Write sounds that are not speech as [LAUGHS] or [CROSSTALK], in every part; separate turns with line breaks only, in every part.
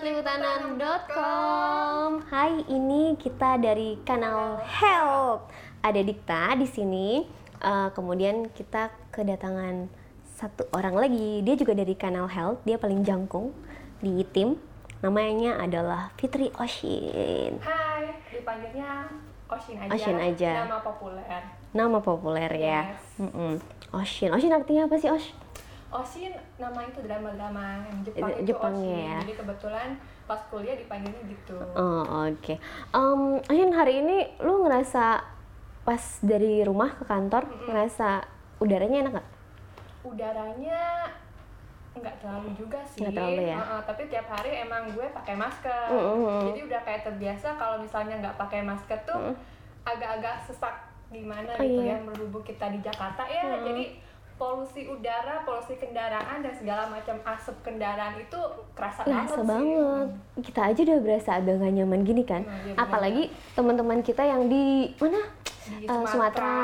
Liputanam.com. Hai, ini kita dari kanal Help. Ada Dikta di sini. Uh, kemudian kita kedatangan satu orang lagi. Dia juga dari kanal Help. Dia paling jangkung di tim. Namanya adalah Fitri Oshin.
Hai, dipanggilnya Oshin aja.
Oshin aja.
Nama populer.
Nama populer ya.
Yes.
Mm-mm. Oshin. Oshin artinya apa sih Osh?
Oshin nama itu drama-drama yang Jepang itu
Jepangnya
Oshin.
ya.
Jadi kebetulan pas kuliah dipanggilnya gitu.
Oh oke. Em, Oshin hari ini lu ngerasa pas dari rumah ke kantor ngerasa udaranya enak gak?
Udaranya nggak terlalu juga sih.
Nggak terlalu ya?
Heeh, tapi tiap hari emang gue pakai masker.
Mm-mm.
Jadi udah kayak terbiasa kalau misalnya nggak pakai masker tuh agak-agak sesak gimana
Oh,
gitu
iya.
ya berhubung kita di Jakarta ya. Jadi polusi udara, polusi kendaraan dan segala macam asap kendaraan itu kerasa banget
Kerasa
sih.
banget. Kita aja udah berasa agak gak nyaman gini kan.
Nah, iya,
Apalagi teman-teman kita yang di mana?
Di
Eh,
Sumatera.
Sumatera,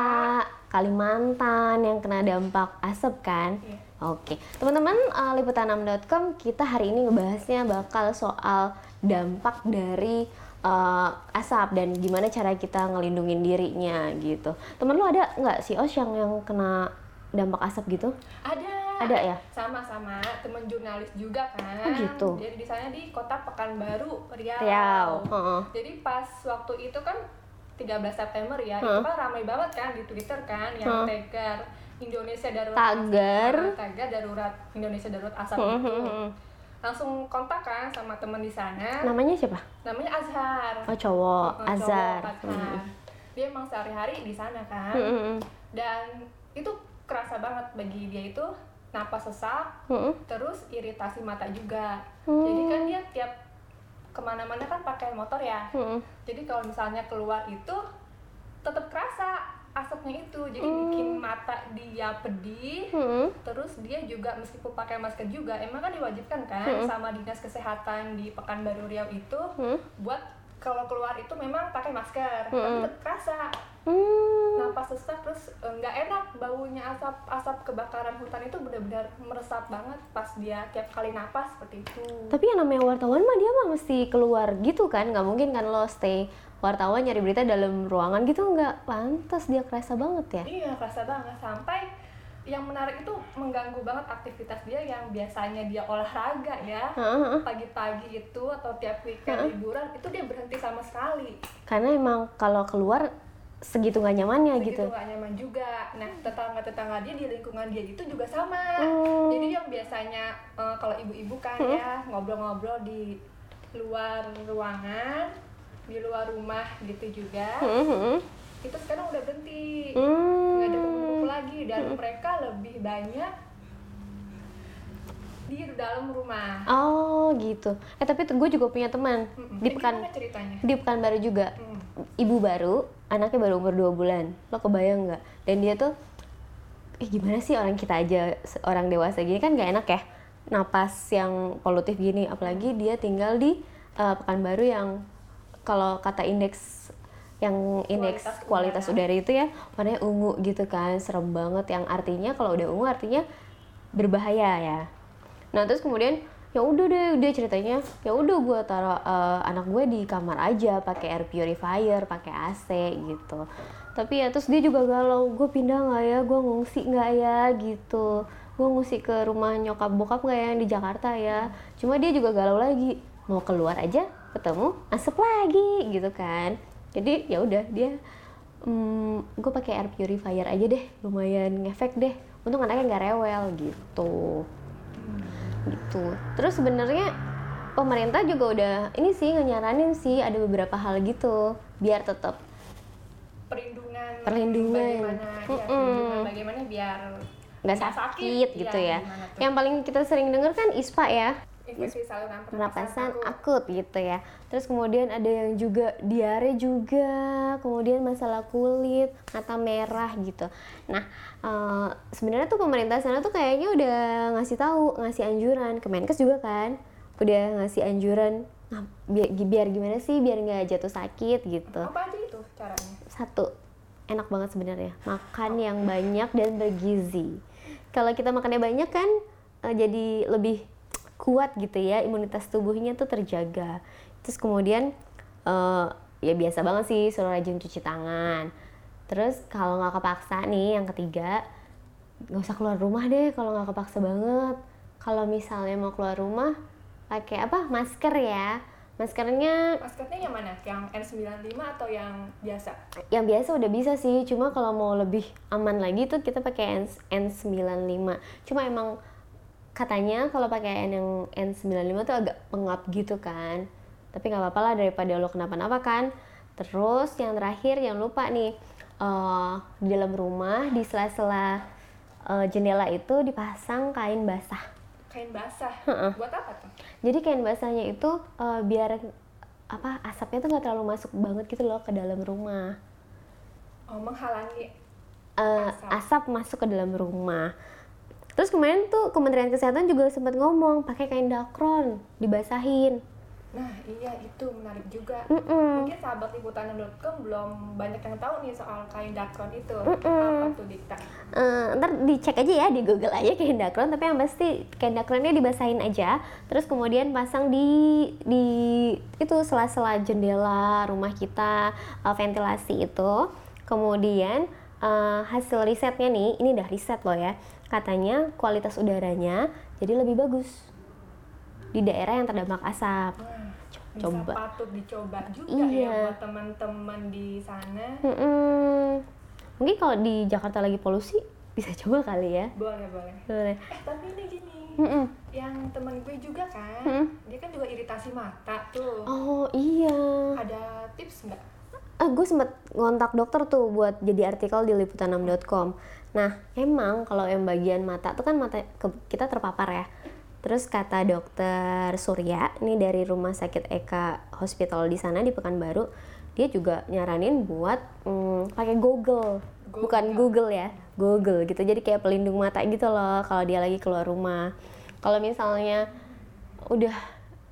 Kalimantan yang kena dampak asap kan.
Iya.
Oke, teman-teman eh, liputanam.com kita hari ini ngebahasnya bakal soal dampak dari eh, asap dan gimana cara kita ngelindungin dirinya gitu. Temen lu ada nggak sih Os yang yang kena dampak asap gitu?
Ada.
Ada ya?
Sama-sama temen jurnalis juga kan.
Oh, gitu.
Jadi di sana di kota Pekanbaru, Riau.
Riau. Heeh.
Jadi pas waktu itu kan 13 September ya,
Heeh.
itu kan ramai banget kan di Twitter kan yang tagar Indonesia darurat
Tagar.
asap, tagar darurat Indonesia darurat asap
Heeh,
itu.
heeh.
Langsung kontak kan sama temen di sana.
Namanya siapa?
Namanya Azhar.
Oh cowok,
Heeh,
Azhar.
cowok, Azhar. Dia emang sehari-hari di sana kan.
Heeh.
Dan itu kerasa banget bagi dia itu napas sesak,
Heeh.
terus iritasi mata juga.
Hmm.
Jadi kan dia tiap ke mana-mana kan pakai motor ya.
Heeh.
Jadi kalau misalnya keluar itu tetap kerasa asapnya itu. Jadi
Hmm.
bikin mata dia pedih.
Heeh.
Terus dia juga meskipun pakai masker juga, emang kan diwajibkan kan
Hmm.
sama dinas kesehatan di Pekanbaru Riau itu
Heeh.
buat kalau keluar itu memang pakai masker, tapi
Hmm.
tetap kerasa
Hmm.
Napas sesak terus eh, nggak enak baunya asap asap kebakaran hutan itu benar-benar meresap banget pas dia tiap kali napas seperti itu.
Tapi yang namanya wartawan mah dia mah mesti keluar gitu kan, nggak mungkin kan lo stay wartawan nyari berita dalam ruangan gitu nggak pantas dia kerasa banget ya.
Iya, kerasa banget sampai yang menarik itu mengganggu banget aktivitas dia yang biasanya dia olahraga ya. Pagi-pagi itu atau tiap weekend liburan itu dia berhenti sama sekali.
Karena emang kalau keluar segitu nggak nyamannya
Begitu
gitu.
nggak nyaman juga. Nah, tetangga-tetangga dia di lingkungan dia itu juga sama.
Hmm.
Jadi yang biasanya eh, kalau ibu-ibu kan ya ngobrol-ngobrol di luar ruangan, di luar rumah gitu juga.
Heeh.
Itu sekarang udah berhenti.
Hmm.
nggak ada kumpul lagi dan mereka lebih banyak di dalam rumah.
Oh gitu. Eh tapi gue juga punya teman
Mm-mm.
di
Ini
pekan
ceritanya?
di Pekanbaru juga.
Hmm.
Ibu baru, anaknya baru umur 2 bulan. Lo kebayang nggak? Dan dia tuh eh gimana sih orang kita aja orang dewasa gini? Kan nggak enak ya napas yang polutif gini. Apalagi dia tinggal di uh, Pekanbaru yang kalau kata indeks yang indeks kualitas,
Kualitas
udara itu ya warnanya ungu gitu kan serem banget. Yang artinya kalau udah ungu artinya berbahaya ya. Nah terus kemudian ya udah deh dia ceritanya ya udah gue taruh uh, anak gue di kamar aja pakai air purifier pakai AC gitu. Tapi ya terus dia juga galau gue pindah nggak ya? Gue ngungsi nggak ya? Gitu. Gue ngungsi ke rumah nyokap bokap nggak ya yang di Jakarta ya. Cuma dia juga galau lagi mau keluar aja ketemu asap lagi gitu kan. Jadi ya udah dia hmm, gue pakai air purifier aja deh lumayan ngefek deh. Untung anaknya nggak rewel gitu gitu terus sebenarnya pemerintah juga udah ini sih nyaranin sih ada beberapa hal gitu biar tetap
Perlindungan.
Perlindungan.
Bagaimana? Ya,
Mm-mm.
perlindungan bagaimana biar
nggak sakit, gitu ya.
gimana tuh?
Yang paling kita sering dengar kan ISPA ya,
Infeksi saluran
pernapasan
akut.
akut gitu ya. Terus kemudian ada yang juga diare juga, kemudian masalah kulit, mata merah gitu. Nah, eh, sebenarnya tuh pemerintah sana tuh kayaknya udah ngasih tahu, ngasih anjuran. Kemenkes juga kan, udah ngasih anjuran. Nah, biar, biar gimana sih, biar nggak jatuh sakit gitu.
Apa aja itu caranya?
Satu, enak banget sebenarnya. Makan yang banyak dan bergizi. Kalau kita makannya banyak kan eh, jadi lebih kuat gitu ya imunitas tubuhnya tuh terjaga. Terus kemudian eh, ya biasa banget sih suruh rajin cuci tangan. Terus kalau nggak kepaksa nih yang ketiga nggak usah keluar rumah deh kalau nggak kepaksa banget. Kalau misalnya mau keluar rumah pakai apa? Masker ya. Maskernya
Maskernya yang mana? Yang N95 atau yang biasa?
yang biasa udah bisa sih cuma kalau mau lebih aman lagi tuh kita pakai N N95 cuma emang katanya kalau pakai N yang N95 tuh agak pengap gitu kan tapi nggak apa-apa lah daripada lo kenapa-napa kan terus yang terakhir yang lupa nih eh, di dalam rumah di sela-sela eh, jendela itu dipasang kain basah
Kain basah. Buat apa tuh?
jadi kain basahnya itu eh, biar apa asapnya tuh nggak terlalu masuk banget gitu loh ke dalam rumah
Oh, menghalangi
eh,
Asap.
asap masuk ke dalam rumah. Terus kemarin tuh Kementerian Kesehatan juga sempat ngomong pakai kain dakron dibasahin.
Nah, iya itu menarik juga.
Mm-mm.
Mungkin sahabat liputan.com belum banyak yang tahu nih soal kain dakron itu. Apa tuh Dikta?
Eh, ntar dicek aja ya di Google aja kain dakron, tapi yang pasti kain dakronnya dibasahin aja. Terus kemudian pasang di di itu sela-sela jendela rumah kita eh, ventilasi itu. Kemudian eh, hasil risetnya nih, ini udah riset loh ya. Katanya kualitas udaranya jadi lebih bagus di daerah yang terdampak asap.
Bisa
Coba.
patut dicoba juga
Iya.
ya buat teman-teman di sana.
Mm-mm. Mungkin kalau di Jakarta lagi polusi bisa [LAUGHS] coba kali ya.
Boleh, boleh.
Boleh.
Eh, tapi ini gini.
Mm-mm.
Yang teman gue juga kan,
Mm.
dia kan juga iritasi mata tuh.
Oh iya.
Ada tips nggak?
Ah, gue sempet ngontak dokter tuh buat jadi artikel di liputan6.com. Nah, emang kalau yang bagian mata tuh kan mata kita terpapar ya. Terus kata dokter Surya, ini dari Rumah Sakit Eka Hospital di sana di Pekanbaru, dia juga nyaranin buat mm, pakai Google, bukan Google ya, Google gitu. Jadi kayak pelindung mata gitu loh kalau dia lagi keluar rumah. Kalau misalnya udah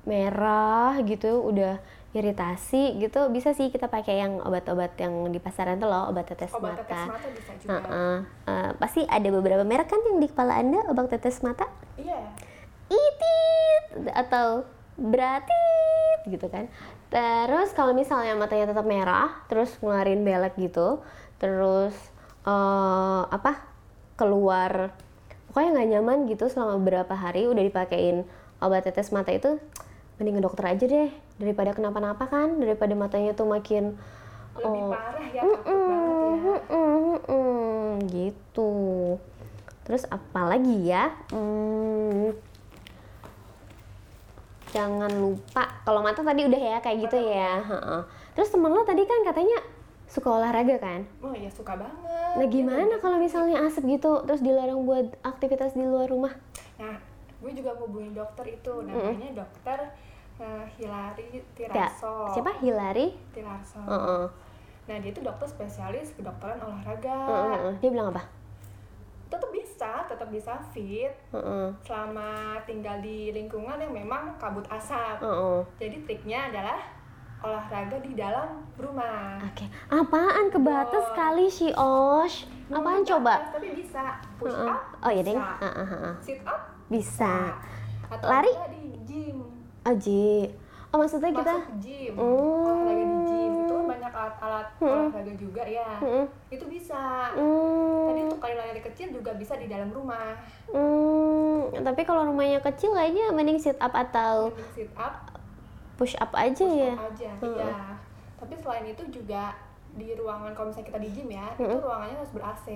merah gitu, udah iritasi gitu, bisa sih kita pakai yang obat-obat yang di pasaran tuh loh, obat tetes
Obat
mata.
tetes mata bisa juga.
Heeh. Eh, pasti ada beberapa merek kan yang di kepala anda obat tetes mata
Iya.
itit atau bratit gitu kan terus kalau misalnya matanya tetap merah terus ngeluarin belek gitu terus eh, apa keluar pokoknya nggak nyaman gitu selama beberapa hari udah dipakein obat tetes mata itu mending ke dokter aja deh daripada kenapa-napa kan daripada matanya tuh makin
Lebih
oh,
parah ya, takut banget ya.
Mm-mm, mm-mm, gitu. Terus apa lagi ya? Hmm, jangan lupa kalau mata tadi udah ya kayak gitu ya. heeh. Terus temen lo tadi kan katanya suka olahraga kan?
Oh iya suka banget.
Nah gimana kalau misalnya asap gitu terus dilarang buat aktivitas di luar rumah?
Nah, gue juga hubungin dokter itu, namanya dokter eh, Hilary
Ya,
Tiraso.
siapa Hilary?
Tiraso.
Heeh.
Nah, dia itu dokter spesialis kedokteran olahraga.
heeh, heeh. Dia bilang apa?
Tetap bisa, tetap bisa fit
Heeh,
selama tinggal di lingkungan yang memang kabut asap.
heeh.
Jadi triknya adalah olahraga di dalam rumah.
Oke, apaan kebatas
Wow.
sekali si Osh? Apaan coba?
Tapi bisa push
Heeh.
up.
Oh iya deh. heeh.
Sit up
Bisa.
Atau
Lari?
di gym.
Aji. Oh maksudnya kita
Masuk gym.
Oh.
Olahraga di gym. Itu kan banyak alat-alat olahraga juga ya.
Mm-mm.
Itu bisa. Tadi
Hmm,
untuk kali lari kecil juga bisa di dalam rumah.
hmm, tapi kalau rumahnya kecil kayaknya mending sit up atau
Mending sit up
push up aja ya.
aja. Iya. Tapi selain itu juga di ruangan kalau misalnya kita di gym ya, itu ruangannya harus ber AC.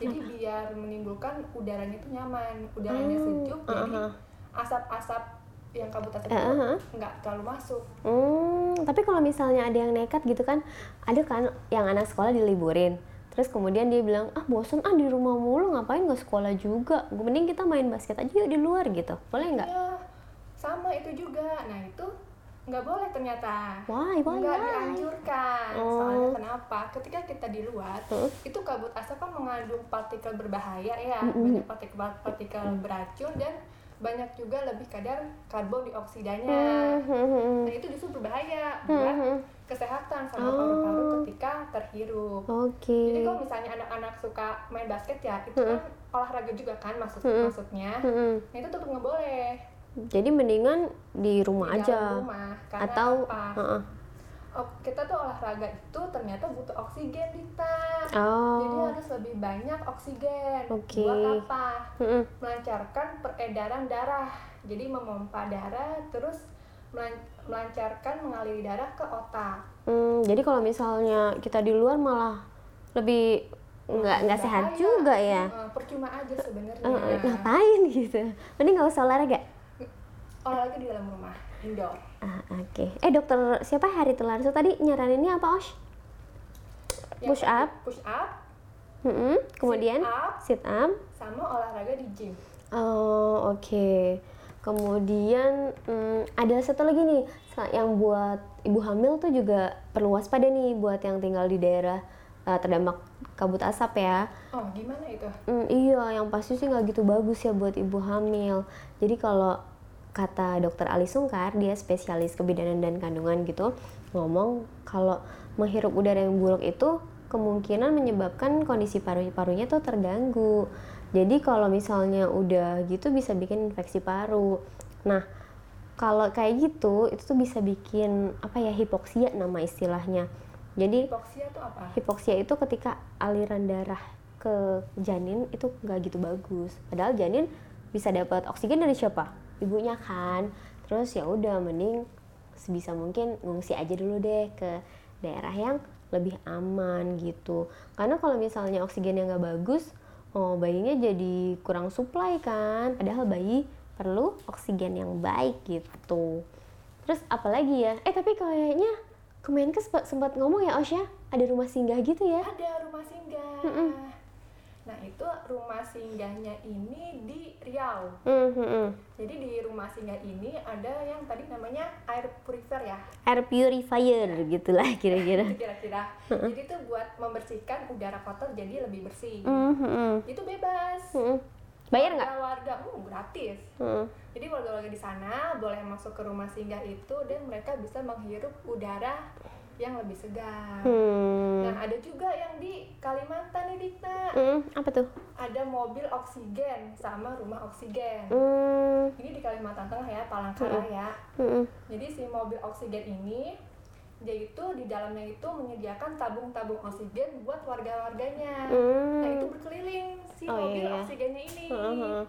Jadi biar menimbulkan udaranya itu nyaman, udaranya sejuk, jadi
uh-huh.
asap-asap yang kabut asap
Uh-huh.
itu nggak terlalu masuk.
Hmm, tapi kalau misalnya ada yang nekat gitu kan, ada kan yang anak sekolah diliburin. Terus kemudian dia bilang, ah bosan ah di rumah mulu ngapain nggak sekolah juga. Mending kita main basket aja yuk di luar gitu. Boleh nggak?
Iya, sama itu juga. Nah itu nggak boleh ternyata.
Why, why,
nggak
why?
dianjurkan.
Oh.
Soalnya kenapa? Ketika kita di luar,
Huh?
itu kabut asap kan mengandung partikel berbahaya ya, banyak partikel-partikel beracun dan banyak juga lebih kadar karbon dioksidanya.
Hmm,
Nah itu justru berbahaya buat kesehatan sama paru-paru ketika terhirup.
Oke.
Jadi kalau misalnya anak-anak suka main basket ya, itu kan olahraga juga kan maksud maksudnya.
Hmm.
Nah itu tetap nggak boleh.
Jadi mendingan di rumah
di
aja.
rumah karena
Atau
apa?
Heeh.
Oh, kita tuh olahraga itu ternyata butuh oksigen Dita jadi
Oh.
harus lebih banyak oksigen
Oke.
buat apa
Mm-mm.
melancarkan peredaran darah jadi memompa darah terus melan- melancarkan mengaliri darah ke otak
Hmm, jadi kalau misalnya kita di luar malah lebih nggak nggak sehat juga ya.
Percuma aja sebenarnya
ngapain gitu? Mending nggak usah olahraga.
Olahraga di dalam rumah indoor
Ah, Oke. Eh dokter siapa Hari Telarso tadi nyaraninnya apa Osh?
Yang
Push up.
push up
Mm-mm. Kemudian
sit up
sit up.
sama olahraga di gym
Oh oke. Kemudian hmm, ada satu lagi nih yang buat ibu hamil tuh juga perlu waspada nih buat yang tinggal di daerah eh, terdampak kabut asap ya.
oh gimana itu
Hmm, iya, yang pasti sih nggak gitu bagus ya buat ibu hamil. Jadi kalau kata dokter Ali Sungkar, dia spesialis kebidanan dan kandungan gitu, ngomong kalau menghirup udara yang buruk itu kemungkinan menyebabkan kondisi paru-parunya tuh terganggu. Jadi kalau misalnya udah gitu bisa bikin infeksi paru. Nah, kalau kayak gitu itu tuh bisa bikin apa ya hipoksia nama istilahnya. Jadi
hipoksia tuh apa
hipoksia itu ketika aliran darah ke janin itu nggak gitu bagus padahal janin bisa dapat oksigen dari siapa ibunya kan. Terus ya udah mending sebisa mungkin ngungsi aja dulu deh ke daerah yang lebih aman gitu. Karena kalau misalnya oksigennya nggak bagus oh bayinya jadi kurang supply kan. Padahal bayi perlu oksigen yang baik gitu. Terus apalagi ya? Eh tapi kayaknya Kemenkes sempat, ngomong ya Osya ada rumah singgah gitu ya?
Ada rumah singgah nah itu rumah singgahnya ini di Riau.
Hmm, hmm, hmm.
jadi di rumah singgah ini ada yang tadi namanya air purifier ya.
Air purifier gitulah [LAUGHS] kira-kira.
Kira-kira. [LAUGHS] Jadi itu buat membersihkan udara kotor jadi lebih bersih.
Hmm, hmm, hmm.
itu bebas.
Hmm. bayar nggak?
Warga hmm, gratis.
Hmm.
jadi warga-warga di sana boleh masuk ke rumah singgah itu dan mereka bisa menghirup udara yang lebih segar.
Hmm.
nah ada juga yang di Kalimantan nih Dikta.
Hmm, apa tuh?
Ada mobil oksigen sama rumah oksigen.
Hmm.
ini di Kalimantan Tengah ya Palangkaraya.
Hmm.
jadi si mobil oksigen ini dia itu di dalamnya itu menyediakan tabung-tabung oksigen buat warga-warganya.
Hmm.
nah itu berkeliling si
Oh,
mobil
iya,
oksigennya ini.
Heeh.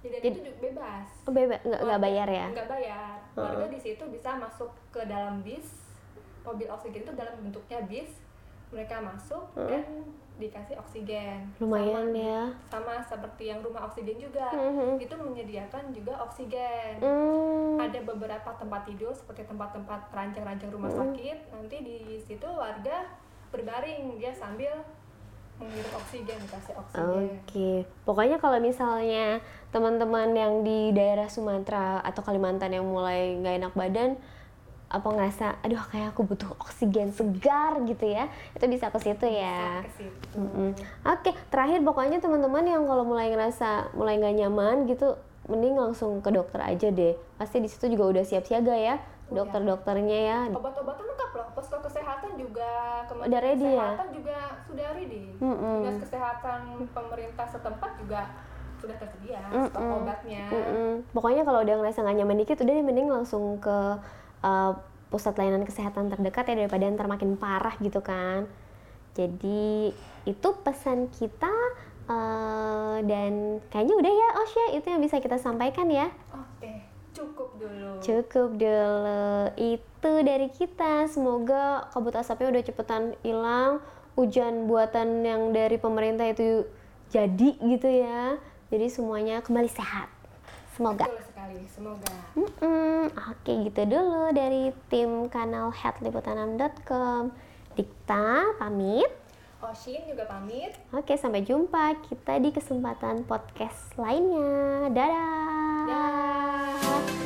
jadi
Jadi-
itu juga bebas.
Oh, bebas? Nggak nggak bayar ya?
nggak bayar. Warga di situ bisa masuk ke dalam bis mobil oksigen itu dalam bentuknya bis mereka masuk dan dikasih oksigen.
Lumayan
sama,
ya.
sama seperti yang rumah oksigen juga.
Mhm.
itu menyediakan juga oksigen.
Hmm.
ada beberapa tempat tidur seperti tempat-tempat rancang-rancang rumah sakit. Nanti di situ warga berbaring dia sambil menghirup oksigen dikasih oksigen.
Oke, pokoknya kalau misalnya teman-teman yang di daerah Sumatera atau Kalimantan yang mulai nggak enak badan, apa ngerasa, aduh kayak aku butuh oksigen segar gitu ya, itu bisa ke situ ya.
situ
Mm-mm. Oke, terakhir pokoknya teman-teman yang kalau mulai ngerasa mulai nggak nyaman gitu, mending langsung ke dokter aja deh. Pasti di situ juga udah siap siaga ya, dokter-dokternya ya.
obat-obatan lengkap loh posko kesehatan juga
Udah ready ya?
kesehatan juga sudah ready
Mm-mm.
dinas kesehatan pemerintah setempat juga sudah tersedia stok
Mm-mm.
obatnya
Mm-mm. Pokoknya kalau udah ngerasa nggak nyaman dikit, udah mending langsung ke uh, pusat layanan kesehatan terdekat ya daripada ntar makin parah gitu kan. Jadi itu pesan kita uh, dan kayaknya udah ya Osya itu yang bisa kita sampaikan ya.
oke cukup dulu
Cukup dulu itu dari kita. Semoga kabut asapnya udah cepetan hilang. Hujan buatan yang dari pemerintah itu jadi gitu ya. Jadi semuanya kembali sehat. Semoga.
betul sekali semoga
Mm-mm. Oke gitu dulu dari tim kanal headliputanam.com. Dikta pamit.
Oshin juga pamit
Oke sampai jumpa kita di kesempatan podcast lainnya. Dadah.
Dah.